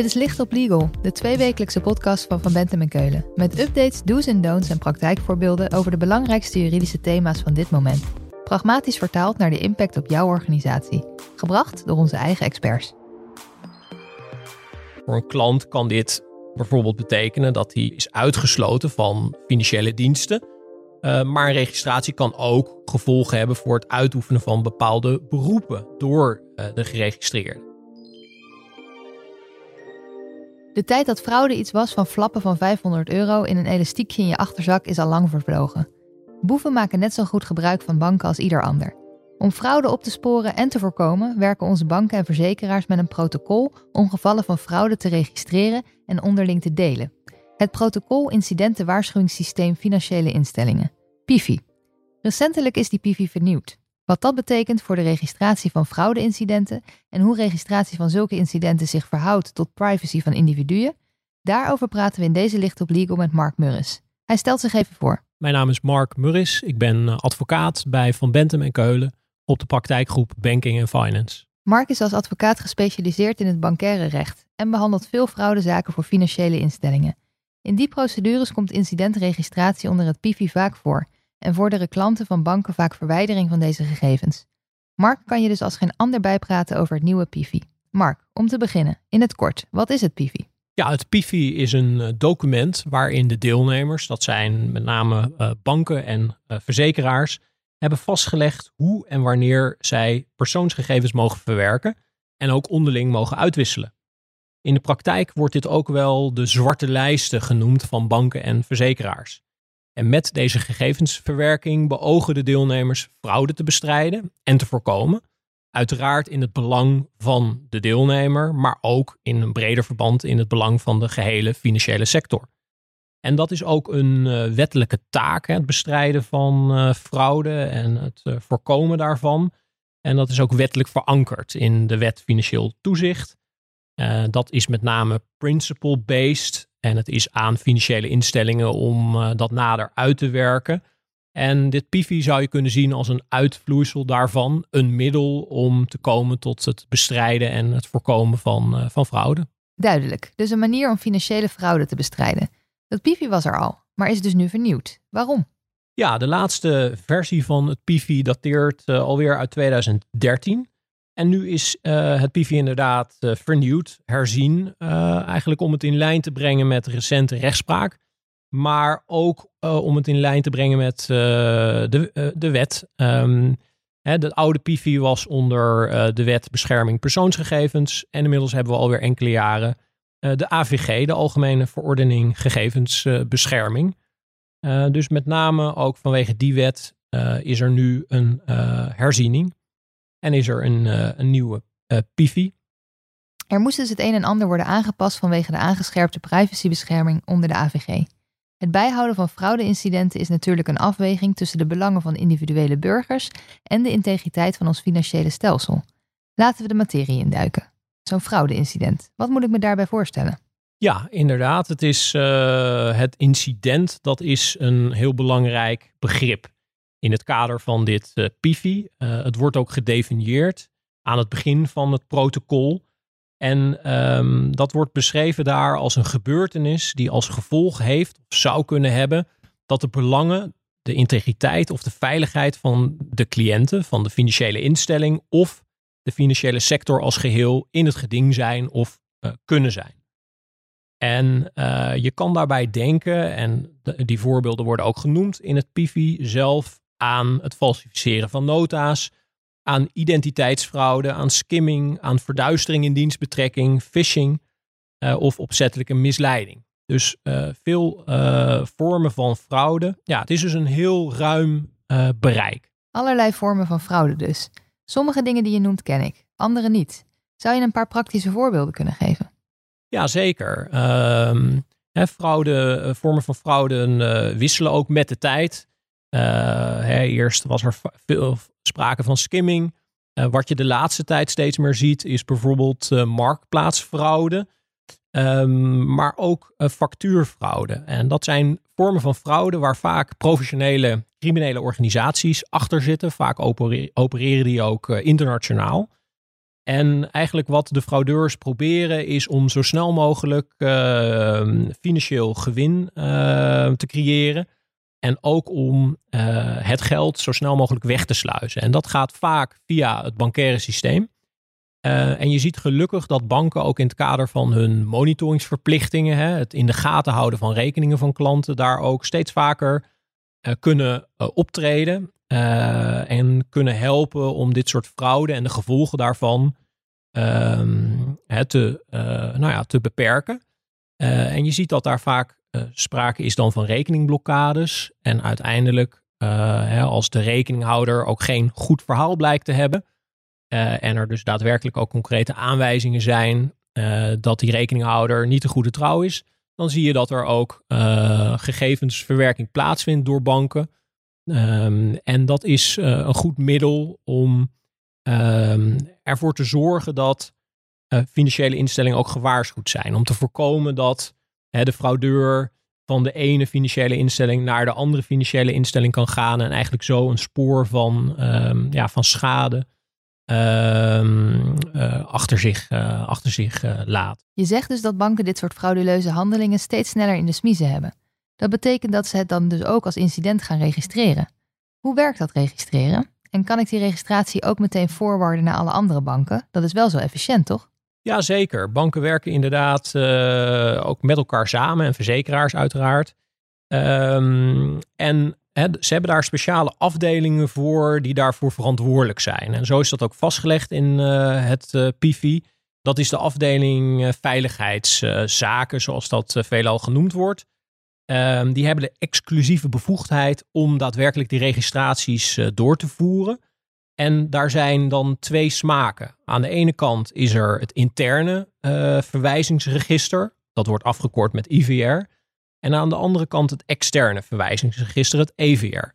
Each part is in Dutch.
Dit is Licht op Legal, de tweewekelijkse podcast van Van Bentem en Keulen. Met updates, do's en don'ts en praktijkvoorbeelden over de belangrijkste juridische thema's van dit moment. Pragmatisch vertaald naar de impact op jouw organisatie. Gebracht door onze eigen experts. Voor een klant kan dit bijvoorbeeld betekenen dat hij is uitgesloten van financiële diensten. Uh, maar een registratie kan ook gevolgen hebben voor het uitoefenen van bepaalde beroepen door uh, de geregistreerde. De tijd dat fraude iets was van flappen van 500 euro in een elastiekje in je achterzak is al lang vervlogen. Boeven maken net zo goed gebruik van banken als ieder ander. Om fraude op te sporen en te voorkomen, werken onze banken en verzekeraars met een protocol om gevallen van fraude te registreren en onderling te delen. Het protocol Incidenten-waarschuwingssysteem Financiële Instellingen, PIFI. Recentelijk is die PIFI vernieuwd. Wat dat betekent voor de registratie van fraudeincidenten en hoe registratie van zulke incidenten zich verhoudt tot privacy van individuen, daarover praten we in deze Licht op Legal met Mark Murris. Hij stelt zich even voor. Mijn naam is Mark Murris. Ik ben eh, advocaat bij Van Bentem en Keulen op de praktijkgroep Banking en Finance. Mark is als advocaat gespecialiseerd in het bankaire recht en behandelt veel fraudezaken voor financiële instellingen. In die procedures komt incidentregistratie onder het PIFI vaak voor en vorderen klanten van banken vaak verwijdering van deze gegevens. Mark kan je dus als geen ander bijpraten over het nieuwe PIFI. Mark, om te beginnen, in het kort, wat is het PIFI? Ja, het PIFI is een eh, document waarin de deelnemers, dat zijn met name uh, banken en uh, verzekeraars, hebben vastgelegd hoe en wanneer zij persoonsgegevens mogen verwerken en ook onderling mogen uitwisselen. In de praktijk wordt dit ook wel de zwarte lijsten genoemd van banken en verzekeraars. En met deze gegevensverwerking beogen de deelnemers fraude te bestrijden en te voorkomen. Uiteraard in het belang van de deelnemer, maar ook in een breder verband in het belang van de gehele financiële sector. En dat is ook een uh, wettelijke taak, hè, het bestrijden van uh, fraude en het uh, voorkomen daarvan. En dat is ook wettelijk verankerd in de wet financieel toezicht. dat is met name principle-based en het is aan financiële instellingen om uh, dat nader uit te werken. En dit PIFI zou je kunnen zien als een uitvloeisel daarvan. Een middel om te komen tot het bestrijden en het voorkomen van, uh, van fraude. Duidelijk. Dus een manier om financiële fraude te bestrijden. Dat PIFI was er al, maar is dus nu vernieuwd. Waarom? Ja, de laatste versie van het PIFI dateert uh, alweer uit 2013. En nu is uh, het PIVI inderdaad uh, vernieuwd, herzien. Uh, eigenlijk om het in lijn te brengen met recente rechtspraak. Maar ook om het in lijn te brengen met de, de wet. Um, hè, de oude PIVI was onder de wet bescherming persoonsgegevens. En inmiddels hebben we alweer enkele jaren de AVG, de Algemene Verordening Gegevensbescherming. dus met name ook vanwege die wet is er nu een herziening. En is er een, een nieuwe uh, PIFI. Er moest dus het een en ander worden aangepast vanwege de aangescherpte privacybescherming onder de AVG. Het bijhouden van fraudeincidenten is natuurlijk een afweging tussen de belangen van individuele burgers en de integriteit van ons financiële stelsel. Laten we de materie induiken. Zo'n fraudeincident, wat moet ik me daarbij voorstellen? Ja, inderdaad. Het is uh, het incident, dat is een heel belangrijk begrip in het kader van dit uh, PIFI. Uh, het wordt ook gedefinieerd aan het begin van het protocol. En um, dat wordt beschreven daar als een gebeurtenis die als gevolg heeft of zou kunnen hebben dat de belangen, de integriteit of de veiligheid van de cliënten, van de financiële instelling of de financiële sector als geheel in het geding zijn of uh, kunnen zijn. En je kan daarbij denken, en die voorbeelden worden ook genoemd in het PIFI zelf, aan het falsificeren van nota's, aan identiteitsfraude, aan skimming, aan verduistering in dienstbetrekking, phishing uh, of opzettelijke misleiding. Dus uh, veel uh, vormen van fraude. Ja, het is dus een heel ruim bereik. Allerlei vormen van fraude dus. Sommige dingen die je noemt ken ik, andere niet. Zou je een paar praktische voorbeelden kunnen geven? Ja, zeker. Um, hè, fraude, vormen van fraude wisselen ook met de tijd. Uh, hè, eerst was er veel sprake van skimming. Uh, wat je de laatste tijd steeds meer ziet, is bijvoorbeeld uh, marktplaatsfraude. Um, maar ook factuurfraude. En dat zijn vormen van fraude waar vaak professionele criminele organisaties achter zitten. Vaak opereren die ook internationaal. En eigenlijk wat de fraudeurs proberen is om zo snel mogelijk uh, financieel gewin uh, te creëren. En ook om uh, het geld zo snel mogelijk weg te sluizen. En dat gaat vaak via het bankaire systeem. Uh, en je ziet gelukkig dat banken ook in het kader van hun monitoringsverplichtingen, hè, het in de gaten houden van rekeningen van klanten, daar ook steeds vaker uh, kunnen optreden. en kunnen helpen om dit soort fraude en de gevolgen daarvan hè, te, nou ja, te beperken. En je ziet dat daar vaak uh, sprake is dan van rekeningblokkades. En uiteindelijk, uh, hè, als de rekeninghouder ook geen goed verhaal blijkt te hebben. En er dus daadwerkelijk ook concrete aanwijzingen zijn dat die rekeninghouder niet de goede trouw is. Dan zie je dat er ook gegevensverwerking plaatsvindt door banken. Um, en dat is een goed middel om um, ervoor te zorgen dat financiële instellingen ook gewaarschuwd zijn. Om te voorkomen dat de fraudeur van de ene financiële instelling naar de andere financiële instelling kan gaan en eigenlijk zo een spoor van, um, ja, van schade um, uh, achter zich, uh, achter zich laat. Je zegt dus dat banken dit soort frauduleuze handelingen steeds sneller in de smiezen hebben. Dat betekent dat ze het dan dus ook als incident gaan registreren. Hoe werkt dat registreren? En kan ik die registratie ook meteen voorwaarden naar alle andere banken? Dat is wel zo efficiënt, toch? Ja, zeker. Banken werken inderdaad uh, ook met elkaar samen en verzekeraars uiteraard. Um, en ze hebben daar speciale afdelingen voor die daarvoor verantwoordelijk zijn. En zo is dat ook vastgelegd in uh, het uh. Dat is de afdeling veiligheidszaken, zoals dat veelal genoemd wordt. Um, die hebben de exclusieve bevoegdheid om daadwerkelijk die registraties door te voeren. En daar zijn dan twee smaken. Aan de ene kant is er het interne uh, verwijzingsregister. Dat wordt afgekort met IVR. En aan de andere kant het externe verwijzingsregister, het EVR.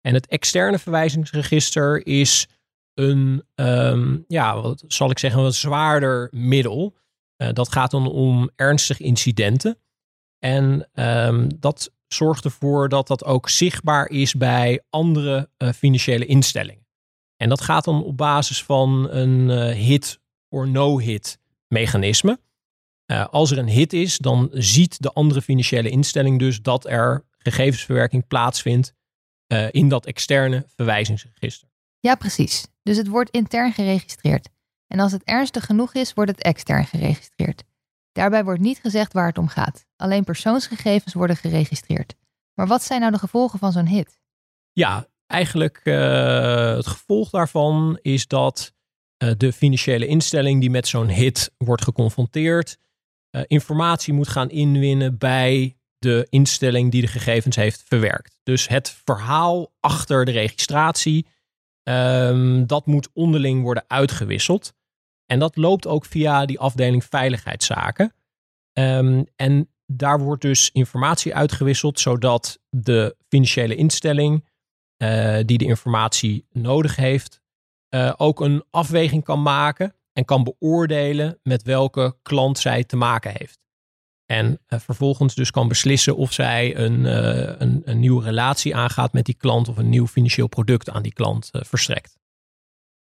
En het externe verwijzingsregister is een, um, ja, wat zal ik zeggen, een zwaarder middel. Uh, dat gaat dan om ernstige incidenten. En um, dat zorgt ervoor dat dat ook zichtbaar is bij andere uh, financiële instellingen. En dat gaat dan op basis van een uh, hit or no hit mechanisme. Uh, als er een hit is, dan ziet de andere financiële instelling dus dat er gegevensverwerking plaatsvindt uh, in dat externe verwijzingsregister. Ja, precies. Dus het wordt intern geregistreerd. En als het ernstig genoeg is, wordt het extern geregistreerd. Daarbij wordt niet gezegd waar het om gaat. Alleen persoonsgegevens worden geregistreerd. Maar wat zijn nou de gevolgen van zo'n hit? Ja, eigenlijk uh, het gevolg daarvan is dat uh, de financiële instelling die met zo'n hit wordt geconfronteerd, uh, informatie moet gaan inwinnen bij de instelling die de gegevens heeft verwerkt. Dus het verhaal achter de registratie, um, dat moet onderling worden uitgewisseld. En dat loopt ook via die afdeling veiligheidszaken. Um, en daar wordt dus informatie uitgewisseld, zodat de financiële instelling uh, die de informatie nodig heeft, uh, ook een afweging kan maken en kan beoordelen met welke klant zij te maken heeft. En uh, vervolgens dus kan beslissen of zij een, een, een, nieuwe relatie aangaat met die klant of een nieuw financieel product aan die klant verstrekt.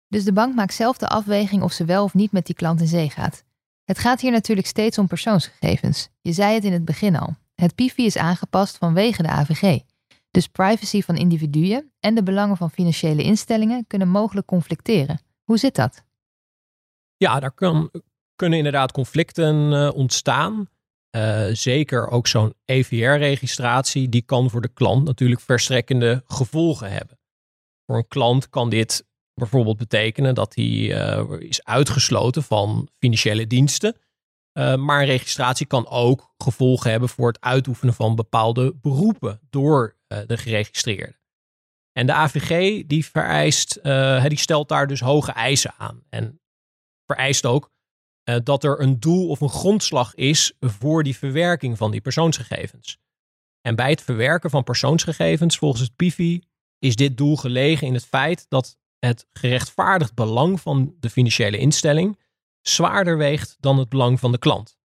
Dus de bank maakt zelf de afweging of ze wel of niet met die klant in zee gaat. Het gaat hier natuurlijk steeds om persoonsgegevens. Je zei het in het begin al. Het PIFI is aangepast vanwege de AVG. Dus privacy van individuen en de belangen van financiële instellingen kunnen mogelijk conflicteren. Hoe zit dat? Ja, daar kan, kunnen inderdaad conflicten uh, ontstaan. Uh, zeker ook zo'n EVR-registratie, die kan voor de klant natuurlijk verstrekkende gevolgen hebben. Voor een klant kan dit bijvoorbeeld betekenen dat hij uh, is uitgesloten van financiële diensten. Uh, maar een registratie kan ook gevolgen hebben voor het uitoefenen van bepaalde beroepen door uh, de geregistreerde. En de AVG die vereist, uh, die stelt daar dus hoge eisen aan. En vereist ook dat er een doel of een grondslag is voor die verwerking van die persoonsgegevens. En bij het verwerken van persoonsgegevens volgens het PIFI is dit doel gelegen in het feit dat het gerechtvaardigd belang van de financiële instelling zwaarder weegt dan het belang van de klant.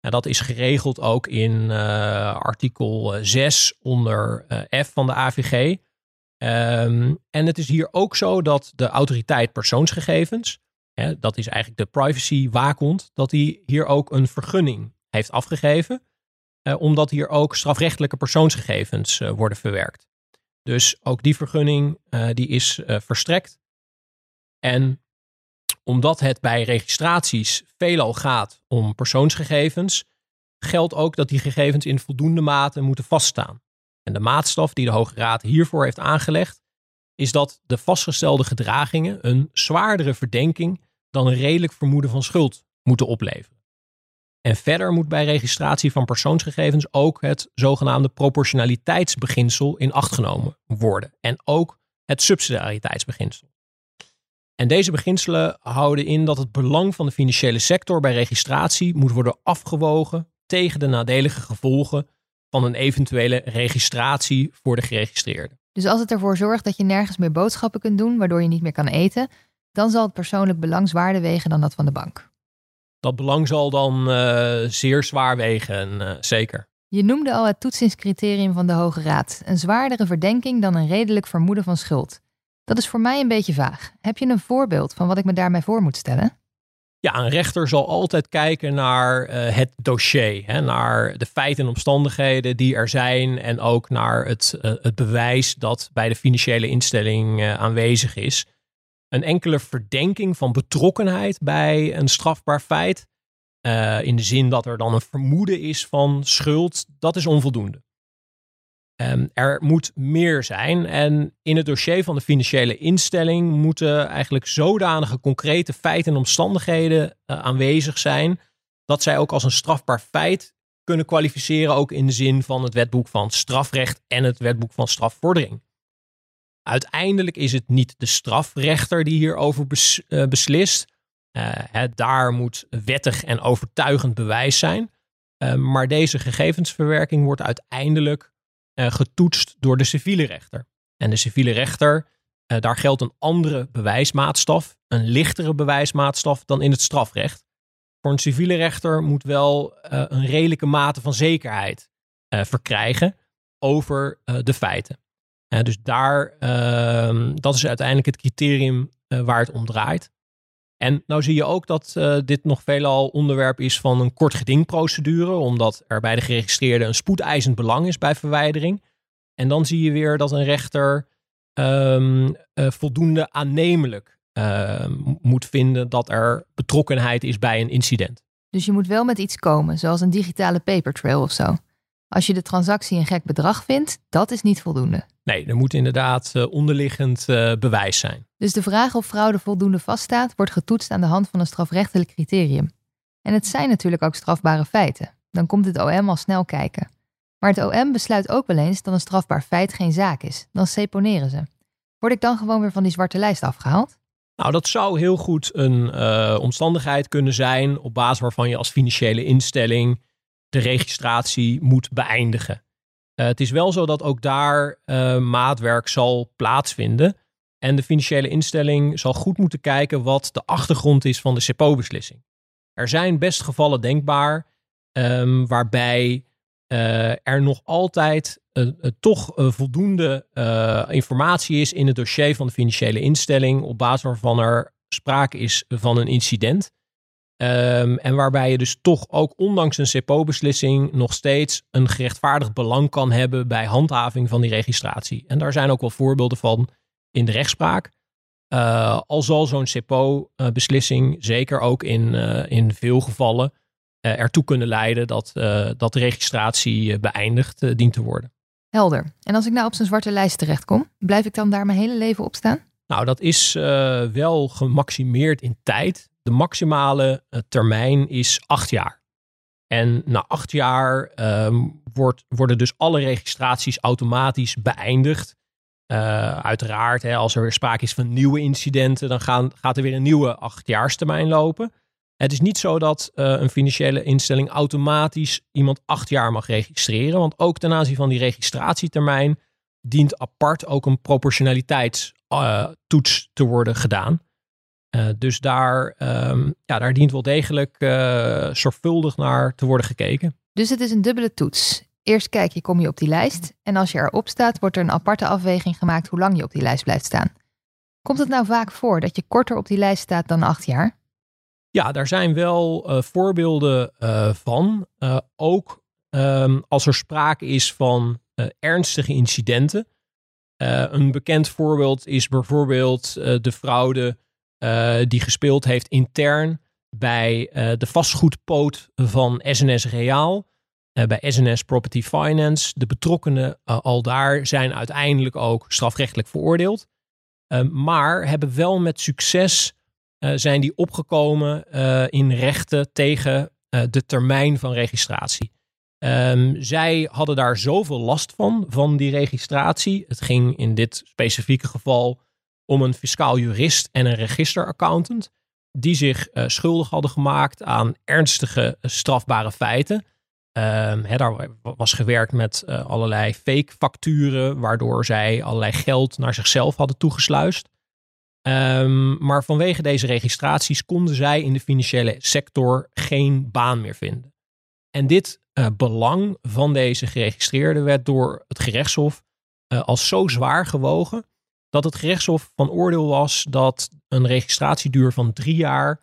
Dat is geregeld ook in uh, artikel 6 onder uh, F van de AVG. Ehm, en het is hier ook zo dat de autoriteit persoonsgegevens hè, dat is eigenlijk de privacy waakhond, dat hij hier ook een vergunning heeft afgegeven. eh, omdat hier ook strafrechtelijke persoonsgegevens eh, worden verwerkt. Dus ook die vergunning eh, die is eh, verstrekt. En omdat het bij registraties veelal gaat om persoonsgegevens, geldt ook dat die gegevens in voldoende mate moeten vaststaan. En de maatstaf die de Hoge Raad hiervoor heeft aangelegd, is dat de vastgestelde gedragingen een zwaardere verdenking dan een redelijk vermoeden van schuld moeten opleveren. En verder moet bij registratie van persoonsgegevens ook het zogenaamde proportionaliteitsbeginsel in acht genomen worden. En ook het subsidiariteitsbeginsel. En deze beginselen houden in dat het belang van de financiële sector bij registratie moet worden afgewogen tegen de nadelige gevolgen van een eventuele registratie voor de geregistreerde. Dus als het ervoor zorgt dat je nergens meer boodschappen kunt doen, waardoor je niet meer kan eten, dan zal het persoonlijk belang zwaarder wegen dan dat van de bank. Dat belang zal dan eh, zeer zwaar wegen, eh, zeker. Je noemde al het toetsingscriterium van de Hoge Raad. Een zwaardere verdenking dan een redelijk vermoeden van schuld. Dat is voor mij een beetje vaag. Heb je een voorbeeld van wat ik me daarmee voor moet stellen? Ja, een rechter zal altijd kijken naar eh, het dossier, hè, naar de feiten en omstandigheden die er zijn en ook naar het, eh, het bewijs dat bij de financiële instelling eh, aanwezig is. Een enkele verdenking van betrokkenheid bij een strafbaar feit, in de zin dat er dan een vermoeden is van schuld, dat is onvoldoende. Ehm, er moet meer zijn en in het dossier van de financiële instelling moeten eigenlijk zodanige concrete feiten en omstandigheden eh, aanwezig zijn dat zij ook als een strafbaar feit kunnen kwalificeren, ook in de zin van het wetboek van strafrecht en het wetboek van strafvordering. Uiteindelijk is het niet de strafrechter die hierover bes- eh, beslist. Eh, daar moet wettig en overtuigend bewijs zijn. Eh, maar deze gegevensverwerking wordt uiteindelijk getoetst door de civiele rechter. En de civiele rechter, eh, daar geldt een andere bewijsmaatstaf, een lichtere bewijsmaatstaf dan in het strafrecht. Voor een civiele rechter moet wel eh, een redelijke mate van zekerheid eh, verkrijgen over eh, de feiten. Eh, dus daar, ehm, dat is uiteindelijk het criterium eh, waar het om draait. En nou zie je ook dat eh, dit nog veelal onderwerp is van een kort gedingprocedure, omdat er bij de geregistreerde een spoedeisend belang is bij verwijdering. En dan zie je weer dat een rechter ehm, eh, voldoende aannemelijk eh, moet vinden dat er betrokkenheid is bij een incident. Dus je moet wel met iets komen, zoals een digitale papertrail of zo. Als je de transactie een gek bedrag vindt, dat is niet voldoende. Nee, er moet inderdaad eh, onderliggend eh, bewijs zijn. Dus de vraag of fraude voldoende vaststaat, wordt getoetst aan de hand van een strafrechtelijk criterium. En het zijn natuurlijk ook strafbare feiten. Dan komt het OM al snel kijken. Maar het OM besluit ook wel eens dat een strafbaar feit geen zaak is. Dan seponeren ze. Word ik dan gewoon weer van die zwarte lijst afgehaald? Nou, dat zou heel goed een eh, omstandigheid kunnen zijn op basis waarvan je als financiële instelling de registratie moet beëindigen. Eh, het is wel zo dat ook daar eh, maatwerk zal plaatsvinden. En de financiële instelling zal goed moeten kijken wat de achtergrond is van de CEPO-beslissing. Er zijn best gevallen denkbaar ehm, waarbij eh, er nog altijd toch voldoende informatie is in het dossier van de financiële instelling op basis waarvan er sprake is van een incident. Ehm, en waarbij je dus toch ook ondanks een CPO-beslissing nog steeds een gerechtvaardigd belang kan hebben bij handhaving van die registratie. En daar zijn ook wel voorbeelden van in de rechtspraak. Eh, al zal zo'n CPO-beslissing zeker ook in, eh, in veel gevallen eh, ertoe kunnen leiden dat, dat de registratie beëindigd dient te worden. Helder. En als ik nou op zo'n zwarte lijst terechtkom, blijf ik dan daar mijn hele leven op staan? Nou, dat is wel gemaximeerd in tijd. De maximale eh, termijn is acht jaar. En na acht jaar ehm, wordt, worden dus alle registraties automatisch beëindigd. Eh, uiteraard, hè, als er weer sprake is van nieuwe incidenten, dan gaan, gaat er weer een nieuwe achtjaarstermijn lopen. Het is niet zo dat eh, een financiële instelling automatisch iemand acht jaar mag registreren. Want ook ten aanzien van die registratietermijn dient apart ook een proportionaliteitstoets te worden gedaan. Eh, dus daar, ehm, ja, daar dient wel degelijk eh, zorgvuldig naar te worden gekeken. Dus het is een dubbele toets. Eerst kijk je, kom je op die lijst. En als je erop staat, wordt er een aparte afweging gemaakt hoe lang je op die lijst blijft staan. Komt het nou vaak voor dat je korter op die lijst staat dan acht jaar? Ja, daar zijn wel uh, voorbeelden van. Ook um, als er sprake is van ernstige incidenten. een bekend voorbeeld is bijvoorbeeld de fraude die gespeeld heeft intern bij de vastgoedpoot van SNS Reaal. bij SNS Property Finance. De betrokkenen al daar zijn uiteindelijk ook strafrechtelijk veroordeeld. maar hebben wel met succes uh, zijn die opgekomen uh, in rechten tegen uh, de termijn van registratie. Um, zij hadden daar zoveel last van, van die registratie. Het ging in dit specifieke geval om een fiscaal jurist en een registeraccountant. Die zich schuldig hadden gemaakt aan ernstige strafbare feiten. Um, he, daar was gewerkt met allerlei fake facturen, waardoor zij allerlei geld naar zichzelf hadden toegesluist. Um, maar vanwege deze registraties konden zij in de financiële sector geen baan meer vinden. En dit belang van deze geregistreerden werd door het gerechtshof als zo zwaar gewogen dat het gerechtshof van oordeel was dat een registratieduur van drie jaar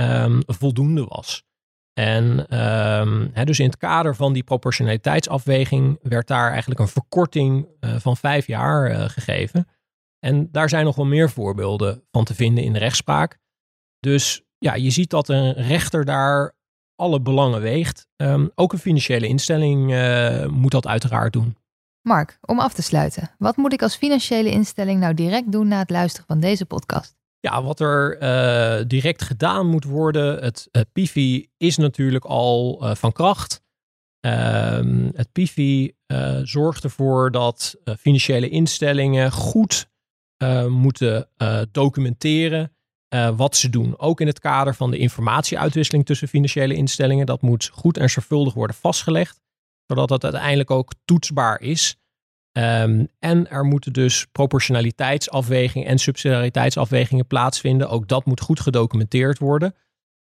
um, voldoende was. En he, dus in het kader van die proportionaliteitsafweging werd daar eigenlijk een verkorting uh, van vijf jaar gegeven. En daar zijn nog wel meer voorbeelden van te vinden in de rechtspraak. Dus ja, je ziet dat een rechter daar alle belangen weegt. Um, ook een financiële instelling uh, moet dat uiteraard doen. Mark, om af te sluiten, wat moet ik als financiële instelling nou direct doen na het luisteren van deze podcast? Ja, wat er uh, direct gedaan moet worden, het uh, PIFI is natuurlijk al van kracht. Ehm, het PIFI zorgt ervoor dat financiële instellingen goed moeten documenteren wat ze doen. Ook in het kader van de informatieuitwisseling tussen financiële instellingen. Dat moet goed en zorgvuldig worden vastgelegd, zodat dat uiteindelijk ook toetsbaar is. Um, en er moeten dus proportionaliteitsafwegingen en subsidiariteitsafwegingen plaatsvinden. Ook dat moet goed gedocumenteerd worden.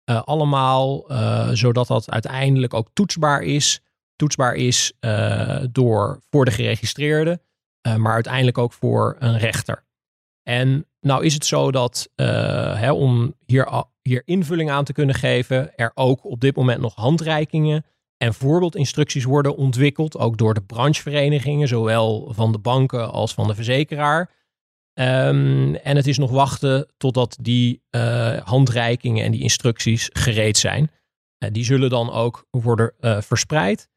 allemaal zodat dat uiteindelijk ook toetsbaar is. Toetsbaar is door, voor de geregistreerde, maar uiteindelijk ook voor een rechter. En nou is het zo dat hè, om hier, hier invulling aan te kunnen geven, er ook op dit moment nog handreikingen en voorbeeldinstructies worden ontwikkeld, ook door de brancheverenigingen, zowel van de banken als van de verzekeraar. Um, en het is nog wachten totdat die uh, handreikingen en die instructies gereed zijn. Uh, die zullen dan ook worden uh, verspreid.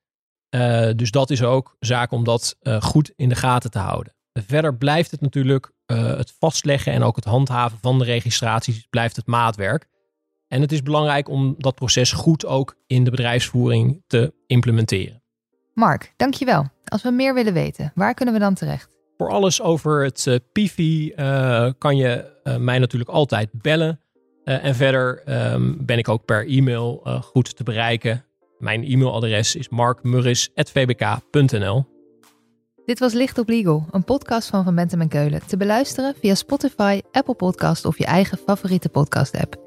dus dat is ook zaak om dat goed in de gaten te houden. Verder blijft het natuurlijk het vastleggen en ook het handhaven van de registraties blijft het maatwerk. En het is belangrijk om dat proces goed ook in de bedrijfsvoering te implementeren. Mark, dankjewel. Als we meer willen weten, waar kunnen we dan terecht? Voor alles over het uh, PIFI uh, kan je mij natuurlijk altijd bellen. en verder um, ben ik ook per e-mail goed te bereiken. Mijn e-mailadres is markmurris.vbk.nl. Dit was Licht op Legal, een podcast van Van Bentem en Keulen. Te beluisteren via Spotify, Apple Podcast of je eigen favoriete podcast-app.